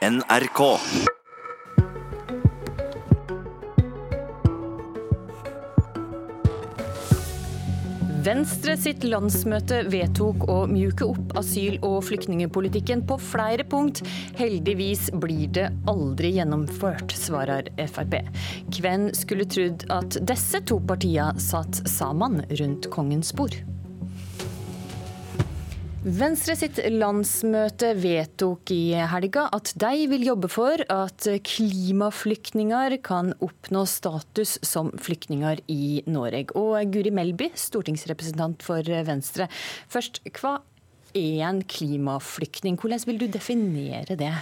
NRK. Venstre sitt landsmøte vedtok å mjuke opp asyl- og flyktningepolitikken på flere punkt. Heldigvis blir det aldri gjennomført, svarer Frp. Hvem skulle trodd at disse to partiene satt sammen rundt kongens bord? Venstre sitt landsmøte vedtok i helga at de vil jobbe for at klimaflyktninger kan oppnå status som flyktninger i Norge. Og Guri Melby, stortingsrepresentant for Venstre. Først, hva er en klimaflyktning? Hvordan vil du definere det?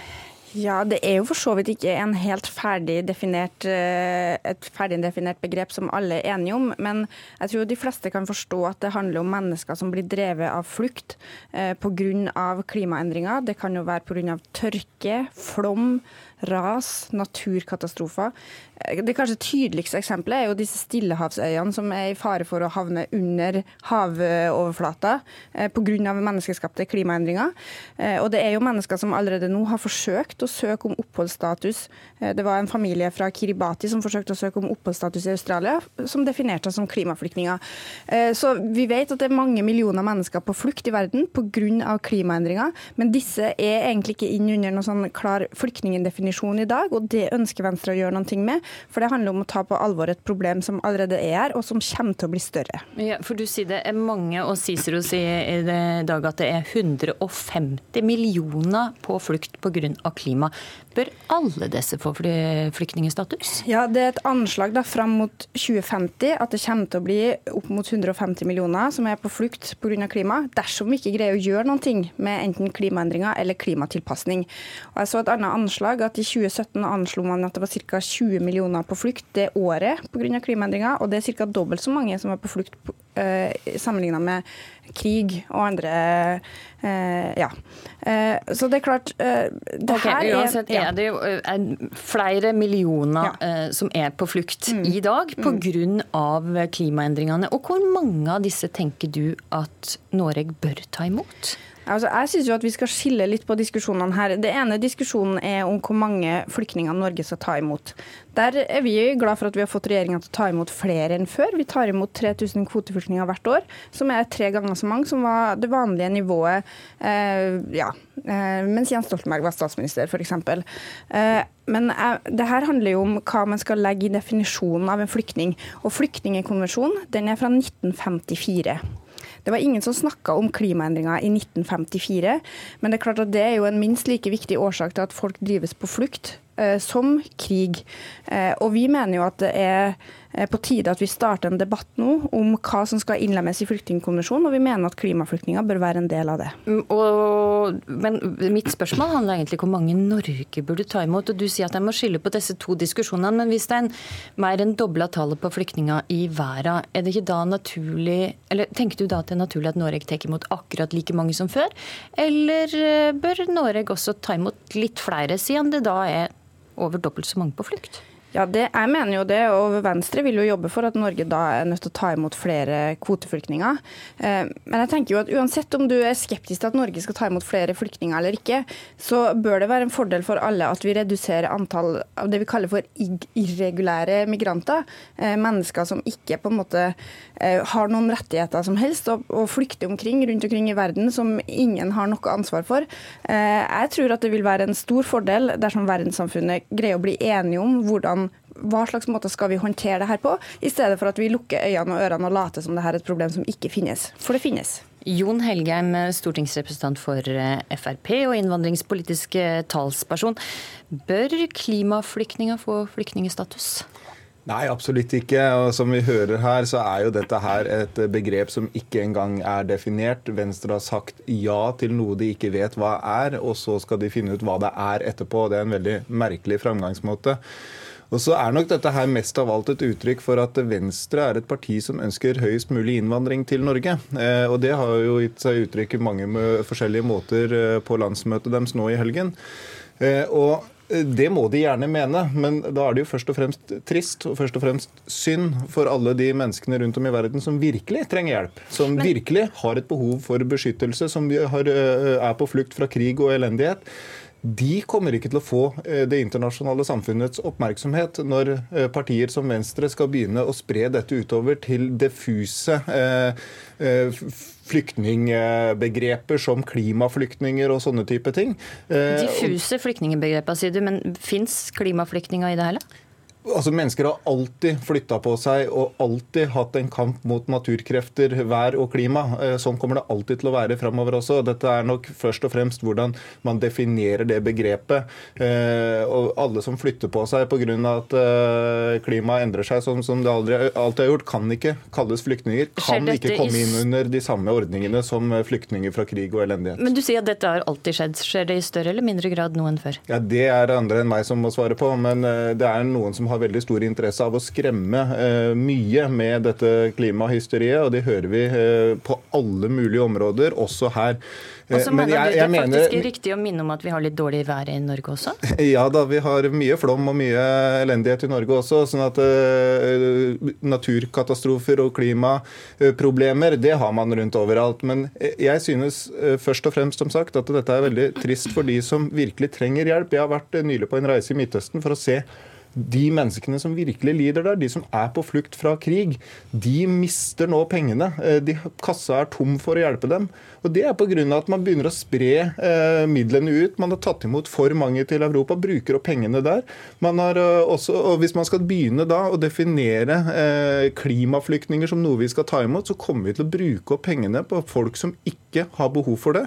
Ja, Det er jo for så vidt ikke en helt ferdig definert, et ferdig begrep som alle er enige om. Men jeg tror de fleste kan forstå at det handler om mennesker som blir drevet av flukt eh, pga. klimaendringer. Det kan jo være pga. tørke, flom, ras, naturkatastrofer. Det kanskje tydeligste eksempelet er jo disse stillehavsøyene som er i fare for å havne under havoverflata eh, pga. menneskeskapte klimaendringer. Eh, og det er jo mennesker som allerede nå har forsøkt å søke om oppholdsstatus. Eh, det var en familie fra Kiribati som forsøkte å søke om oppholdsstatus i Australia, som definerte seg som klimaflyktninger. Så vi vet at det er mange millioner mennesker på flukt i verden pga. klimaendringer, men disse er egentlig ikke inn under noen sånn klar flyktningdefinisjon i dag, og det ønsker Venstre å gjøre noe med. For det handler om å ta på alvor et problem som allerede er her, og som kommer til å bli større. Ja, for du sier det er mange, og Cicero sier i dag at det er 150 millioner på flukt pga. Klima. Bør alle disse få flyktningstatus? Ja, det er et anslag da fram mot 2050 at det kommer til å bli opp mot 150 millioner som er på flukt pga. klima, dersom vi ikke greier å gjøre noe med enten klimaendringer eller klimatilpasning. Og jeg så et annet anslag at I 2017 anslo man at det var ca. 20 millioner på flukt det året pga. klimaendringer, og det er ca. dobbelt så mange som er på flukt sammenligna med krig og andre uh, Ja. Uh, så det er klart det okay, her Uansett er, ja. er det er flere millioner ja. som er på flukt mm. i dag pga. Mm. klimaendringene. Og hvor mange av disse tenker du at Norge bør ta imot? Altså, jeg synes jo at Vi skal skille litt på diskusjonene her. Det ene diskusjonen er om hvor mange flyktninger Norge skal ta imot. Der er vi glad for at vi har fått regjeringa til å ta imot flere enn før. Vi tar imot 3000 kvoteflyktninger hvert år, som er tre ganger så mange som var det vanlige nivået eh, ja, eh, mens Jens Stoltenberg var statsminister, f.eks. Eh, men eh, det her handler jo om hva man skal legge i definisjonen av en flyktning. Og Flyktningkonvensjonen er fra 1954. Det var ingen som snakka om klimaendringer i 1954, men det er klart at det er jo en minst like viktig årsak til at folk drives på flukt eh, som krig. Eh, og vi mener jo at det er på tide at vi starter en debatt nå om hva som skal innlemmes i flyktningkonvensjonen, og vi mener at klimaflyktninger bør være en del av det. Mm, og, men mitt spørsmål handler egentlig om hvor mange Norge burde ta imot. og Du sier at jeg må skille på disse to diskusjonene, men hvis det er en, mer enn dobla tallet på flyktninger i verden, er det ikke da naturlig, eller tenker du da at det er naturlig at Norge tar imot akkurat like mange som før? Eller eh, bør Norge også ta imot litt flere, siden det da er over dobbelt så mange på flukt? Ja, det, Jeg mener jo det, og Venstre vil jo jobbe for at Norge da er nødt til å ta imot flere kvoteflyktninger. Eh, men jeg tenker jo at uansett om du er skeptisk til at Norge skal ta imot flere flyktninger eller ikke, så bør det være en fordel for alle at vi reduserer antall av det vi kaller for irregulære migranter. Eh, mennesker som ikke på en måte eh, har noen rettigheter som helst, og, flykter omkring rundt omkring i verden som ingen har noe ansvar for. Jeg tror at det vil være en stor fordel dersom verdenssamfunnet greier å bli enige om hvordan, hva slags måte skal vi håndtere det her på, i stedet for at vi lukker øynene og ørene og later som det her er et problem som ikke finnes. For det finnes. Jon Helgheim, stortingsrepresentant for eh, Frp og innvandringspolitisk eh, talsperson. Bør klimaflyktninger få flyktningstatus? Nei, absolutt ikke. Og som vi hører her, så er jo dette her et begrep som ikke engang er definert. Venstre har sagt ja til noe de ikke vet hva er, og så skal de finne ut hva det er etterpå. Det er en veldig merkelig framgangsmåte. Og så er nok dette her mest av alt et uttrykk for at Venstre er et parti som ønsker høyest mulig innvandring til Norge. Eh, og det har jo gitt seg uttrykk i mange forskjellige måter eh, på landsmøtet deres nå i helgen. Eh, og det må de gjerne mene, men da er det jo først og fremst trist og først og fremst synd for alle de menneskene rundt om i verden som virkelig trenger hjelp. Som men... virkelig har et behov for beskyttelse, som har, er på flukt fra krig og elendighet. De kommer ikke til å få eh, det internasjonale samfunnets oppmerksomhet når eh, partier som Venstre skal begynne å spre dette utover til diffuse eh, flyktningbegreper som klimaflyktninger og sånne type ting. Diffuse flyktningbegreper, sier du, men fins klimaflyktninger i det hele? Altså, Mennesker har alltid flytta på seg og alltid hatt en kamp mot naturkrefter, vær og klima. Eh, sånn kommer det alltid til å være framover også. Dette er nok først og fremst hvordan man definerer det begrepet. Eh, og alle som flytter på seg pga. at eh, klimaet endrer seg sånn som det aldri, alltid har gjort, kan ikke kalles flyktninger. Kan ikke komme inn under de samme ordningene som flyktninger fra krig og elendighet. Men du sier at dette har alltid skjedd. Skjer det i større eller mindre grad nå enn før? Ja, Det er andre enn meg som må svare på, men det er noen som har veldig stor interesse av å skremme eh, mye med dette klimahysteriet, og det hører vi eh, på alle mulige områder, også her. Og så mener jeg, du det er faktisk mener, riktig å minne om at vi har litt dårlig vær i Norge også? Ja da, vi har mye flom og mye elendighet i Norge også. sånn at uh, Naturkatastrofer og klimaproblemer, det har man rundt overalt. Men jeg synes uh, først og fremst som sagt, at dette er veldig trist for de som virkelig trenger hjelp. Jeg har vært uh, nylig på en reise i Midtøsten for å se de menneskene som virkelig lider der, de som er på flukt fra krig, de mister nå pengene. De, kassa er tom for å hjelpe dem. Og Det er pga. at man begynner å spre eh, midlene ut. Man har tatt imot for mange til Europa, bruker opp pengene der. Har uh, også, og Hvis man skal begynne da å definere eh, klimaflyktninger som noe vi skal ta imot, så kommer vi til å bruke opp pengene på folk som ikke har behov for det.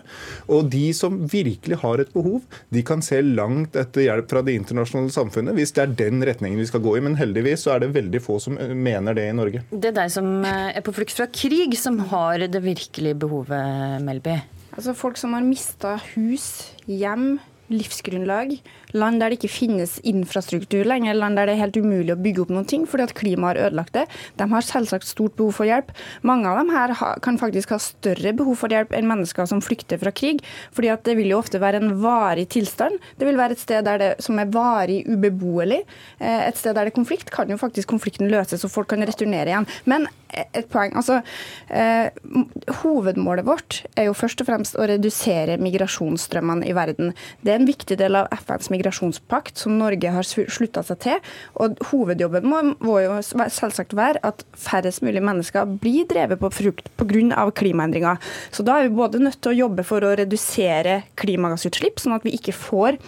Og de som virkelig har et behov, de kan se langt etter hjelp fra det internasjonale samfunnet hvis det er den retningen vi skal gå i. Men heldigvis så er det veldig få som eh, mener det i Norge. Det er deg som eh, er på flukt fra krig, som har det virkelige behovet Melby? Altså Folk som har mista hus, hjem, livsgrunnlag. Land der det ikke finnes infrastruktur lenger, land der det er helt umulig å bygge opp noen ting fordi at klimaet har ødelagt det. De har selvsagt stort behov for hjelp. Mange av dem her kan faktisk ha større behov for hjelp enn mennesker som flykter fra krig. fordi at det vil jo ofte være en varig tilstand. Det vil være et sted der det, som er varig ubeboelig. Eh, et sted der det er konflikt, kan jo faktisk konflikten løses og folk kan returnere igjen. Men et poeng. Altså, eh, hovedmålet vårt er jo først og fremst å redusere migrasjonsstrømmene i verden. Det er en viktig del av FNs migrasjonspakt som Norge har slutta seg til. Og hovedjobben må, må, jo selvsagt være at færrest mulig mennesker blir drevet på frukt pga. klimaendringer. Så da er vi både nødt til å jobbe for å redusere klimagassutslipp, sånn at vi ikke får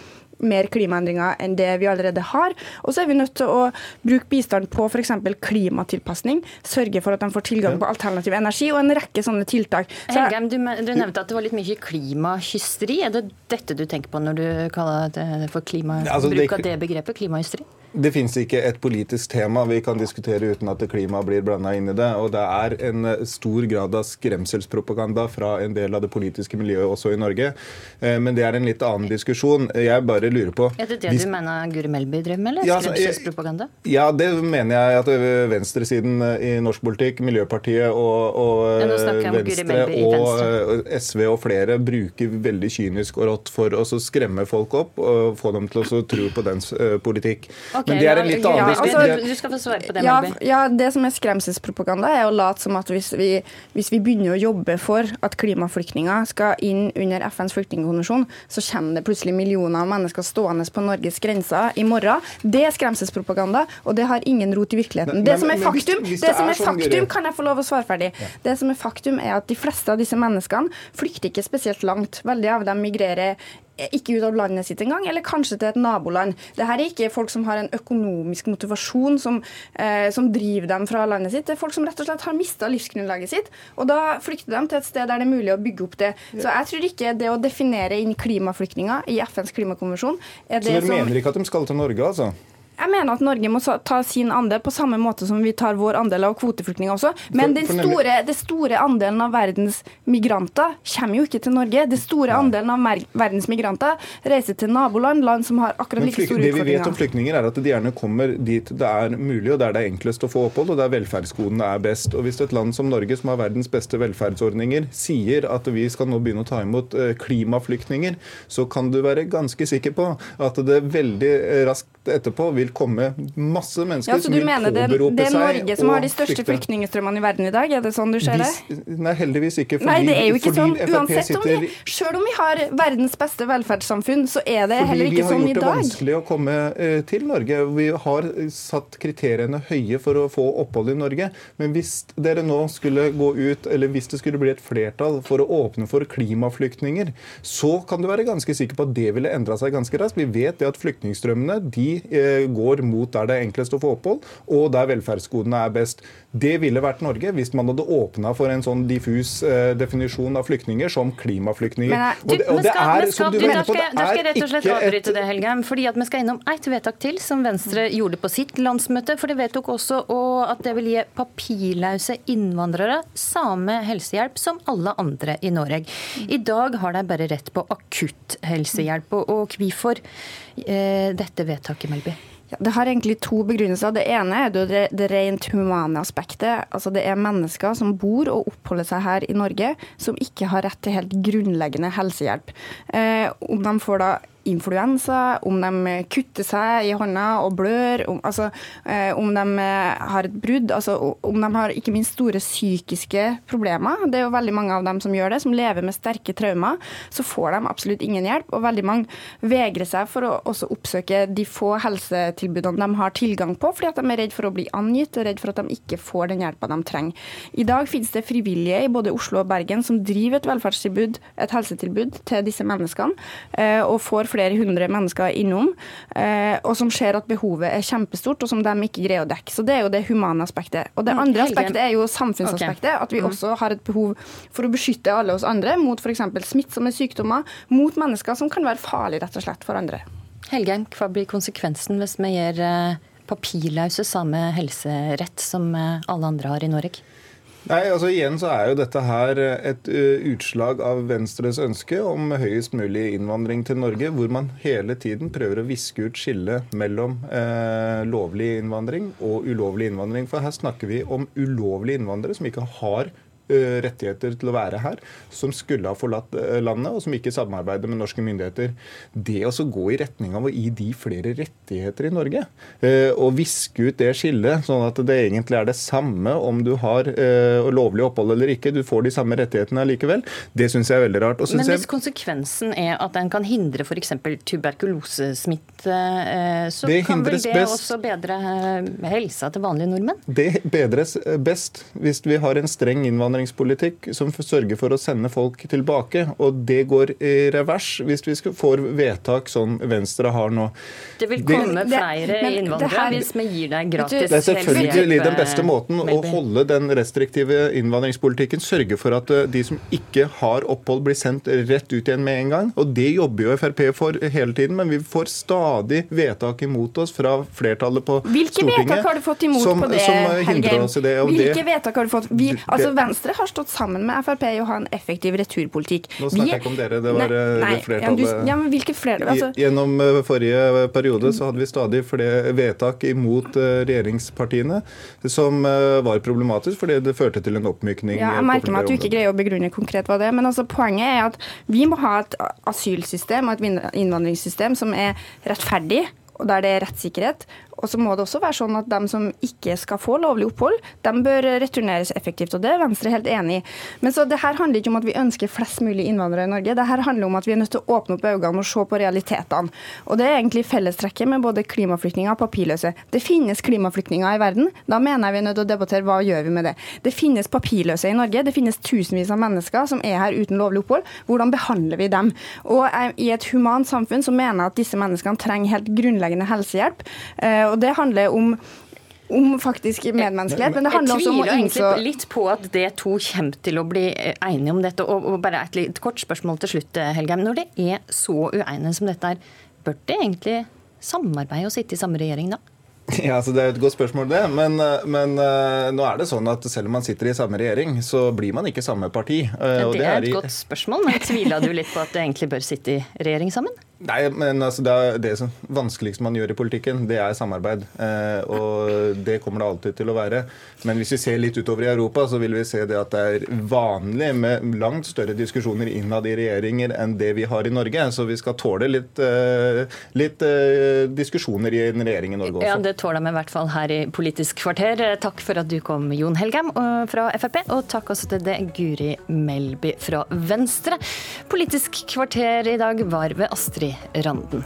mer klimaendringer enn det vi allerede har. Og så er vi nødt til å bruke bistand på f.eks. klimatilpasning. Sørge for at de får tilgang på alternativ energi og en rekke sånne tiltak. Så, Helgheim, du, du, nevnte at det var litt mye klimahysteri. Er det dette du tenker på når du kaller det for klima, altså, bruk av det begrepet? Klimahysteri? Det finnes ikke et politisk tema vi kan diskutere uten at klima blir blanda inn i det. Og det er en eh, stor grad av skremselspropaganda fra en del av det politiske miljøet også i Norge. Eh, men det er en litt annen diskusjon. Jeg bare lurer på Er det det du mener Guri Melby drev med, eller? Ja, altså, skremselspropaganda? Ja, det mener jeg at venstresiden i norsk politikk, Miljøpartiet og, og Venstre og SV og flere bruker veldig kynisk og rått for å skremme folk opp og få dem til å tro på dens eh, politikk. Okay. Men det er en litt annen ja, altså, Du skal få svare på det, ja, ja, det som er skremselspropaganda, er å late som at hvis vi, hvis vi, begynner å jobbe for at klimaflyktninger skal inn under FNs flyktningkonvensjon, så kommer det plutselig millioner av mennesker stående på Norges grenser i morgen. Det er skremselspropaganda, og det har ingen rot i virkeligheten. Men, det som er faktum, hvis, hvis det som er sånn, faktum kan jeg få lov å svare ferdig. Ja. Det som er faktum, er at de fleste av disse menneskene flykter ikke spesielt langt. Veldig av dem migrerer ikke ut av landet sitt engang, eller kanskje til et naboland. Dette er ikke folk som har en økonomisk motivasjon som, eh, som, driver dem fra landet sitt. Det er folk som rett og slett har mista livsgrunnlaget sitt. Og da flykter de til et sted der det er mulig å bygge opp det. Så jeg tror ikke det å definere inn klimaflyktninger i FNs klimakonvensjon er det som Så dere mener ikke at de skal til Norge, altså? Jeg mener at Norge må ta sin andel på samme måte som vi tar vår andel av kvoteflyktninger også. Men den store, det store andelen av verdens migranter kommer jo ikke til Norge. Det store andelen av verdens migranter reiser til naboland, land som har akkurat like store utfordringer. Det vi vet om flyktninger er at de gjerne kommer dit det er mulig, og der det er enklest å få opphold, og der velferdsgodene er best. Og Hvis et land som Norge, som har verdens beste velferdsordninger, sier at vi skal nå begynne å ta imot eh, klimaflyktninger, så kan du være ganske sikker på at det veldig raskt etterpå vil vil komme masse mennesker ja, så som du vil mener det, det er Norge som har de største flykte. flyktningstrømmene i verden i dag? Er det sånn du ser det? Nei, heldigvis ikke. Fordi, Nei, det er jo ikke sånn. Uansett om vi, selv om vi har verdens beste velferdssamfunn, så er det heller ikke sånn i dag. Vi har gjort det vanskelig å komme eh, til Norge. Vi har satt kriteriene høye for å få opphold i Norge. Men hvis dere nå skulle gå ut, eller hvis det skulle bli et flertall for å åpne for klimaflyktninger, så kan du være ganske sikker på at det ville endra seg ganske raskt. Vi vet det at flyktningstrømmene de eh, går mot der det er enklest å få opphold, og der velferdsgodene er best. Det ville vært Norge hvis man hadde åpna for en sånn diffus eh, definisjon av flyktninger som klimaflyktninger. Men Og det, og det skal- er, som du mener på, det er rett og slett ikke avbryte et det, Helgheim. fordi at Vi skal innom ett vedtak til som Venstre gjorde på sitt landsmøte. For det vedtok også at det vil gi papirløse innvandrere samme helsehjelp som alle andre i Norge. I dag har de bare rett på akutt helsehjelp. Og, og hvorfor eh, dette vedtaket, Melby? Ja, det har egentlig to begrunnelser. Det ene er det, det rent humane aspektet. Altså Det er mennesker som bor og oppholder seg her i Norge, som ikke har rett til helt grunnleggende helsehjelp. Eh, om de får da influensa, om de kutter seg i hånda og blør, om, altså, eh, om de har et brudd, altså, om de har ikke minst store psykiske problemer. Det er jo veldig mange av dem som gjør det, som lever med sterke traumer. Så får de absolutt ingen hjelp, og veldig mange vegrer seg for å også oppsøke de få helsetilbudene de har tilgang på, fordi at de er redd for å bli angitt og redd for at de ikke får den hjelpa de trenger. I dag finnes det frivillige i både Oslo og Bergen som driver et velferdstilbud, et helsetilbud til disse menneskene, eh, og får flere hundre mennesker innom, eh, og som ser at behovet er kjempestort, og som de ikke greier å dekke. Så det er jo det humane aspektet. Og det Mm, andre aspektet er jo samfunnsaspektet, at vi også har et behov for å beskytte alle oss andre mot f.eks. smittsomme sykdommer, mot mennesker som kan være farlige rett og slett for andre. Helgheim, hva blir konsekvensen hvis vi gir eh, papirløse samme helserett som eh, alle andre har i Norge? Nei, altså Igjen så er jo dette her et uh, utslag av Venstres ønske om høyest mulig innvandring til Norge, hvor man hele tiden prøver å viske ut skillet mellom uh, lovlig innvandring og ulovlig innvandring. For her snakker vi om ulovlige innvandrere som ikke har rettigheter til å være her, som skulle ha forlatt uh, landet, og som ikke samarbeider med norske myndigheter. Det å så gå i retning av å gi de flere rettigheter i Norge, uh, og viske ut det skillet, sånn at det egentlig er det samme om du har lovlig opphold eller ikke, du får de samme rettighetene likevel, det syns jeg er veldig rart. Men hvis konsekvensen er at en kan hindre f.eks. tuberkulosesmitte, eh, så kan vel det best. også bedre eh, helsa til vanlige nordmenn? Det bedres best hvis vi har en streng innvandringspolitikk som sørger for å sende folk tilbake. Og det går i revers hvis vi får vedtak som Venstre har nå. Det vil komme det- flere men det innvandrere her- hvis vi gir deg gratis Det er selvfølgelig den beste måten å holde den restriktive innvandringspolitikken. Sørge for at eh, de som ikke har opphold, blir sendt rett ut igjen med en gang. Og det jobber jo Frp for hele tiden, men vi får stadig vedtak imot oss fra flertallet på Hvilke Stortinget. vedtak har du fått imot som, på det, som eh, hindrer Helgheim? oss i det. Hvilke det vedtak har du fått? Vi, altså Venstre har stått sammen med Frp i å ha en effektiv returpolitikk. Nå snakker jeg ikke om dere, det var, Nei, eh, nei, flertallet- Ja, du, ja, men hvilke flertall? Altså, Gjennom eh, forrige periode så hadde vi stadig flere vedtak imot eh, regjeringspartiene, som eh, var problematisk fordi det førte til en oppmykning. Ja, eh, jeg merker meg at du ikke greier å begrunne konkret hva det er. Men altså, poenget er at vi må ha et asylsystem og et innvandringssystem som er rettferdig, og der det er rettssikkerhet. Og så må det også være sånn at de som ikke skal få lovlig opphold, de bør returneres effektivt. Og det er Venstre helt enig i. Men så det her handler ikke om at vi ønsker flest mulig innvandrere i Norge. Det her handler om at vi er nødt til å åpne opp øynene og se på realitetene. Og det er egentlig fellestrekket med både klimaflyktninger og papirløse. Det finnes klimaflyktninger i verden. Da mener jeg vi er nødt til å debattere hva gjør vi med det. Det finnes papirløse i Norge. Det finnes tusenvis av mennesker som er her uten lovlig opphold. Hvordan behandler vi dem? Og i et humant samfunn så mener jeg at disse menneskene trenger helt grunnleggende helsehjelp. Eh, Og det handler om om faktisk medmenneskelighet, men det handler også om å Jeg innså tviler egentlig litt på at det to kommer til å bli eh, enige om dette. Og, og bare et litt kort spørsmål til slutt, eh, Helgheim. Når det er så uenige som dette er, bør det egentlig samarbeide og sitte i samme regjering da? Ja, altså Det er et godt spørsmål, det. Men, men nå er det sånn at selv om man sitter i samme regjering, så blir man ikke samme parti. Og Det er et i- godt spørsmål, men tviler du litt på at det egentlig bør sitte i regjering sammen? Nei, men altså, det, er det som vanskeligste man gjør i politikken, det er samarbeid. Eh, og det kommer det alltid til å være. Men hvis vi ser litt utover i Europa, så vil vi se det at det er vanlig med langt større diskusjoner innad i regjeringer enn det vi har i Norge. Så vi skal tåle litt, eh, litt eh, diskusjoner i en regjering i Norge også. Ja, det tåler vi i hvert fall her i Politisk kvarter. Takk for at du kom, Jon Helgheim eh, fra Frp, og takk også til det Guri Melby fra Venstre. Politisk kvarter i dag var ved Astrid Randen.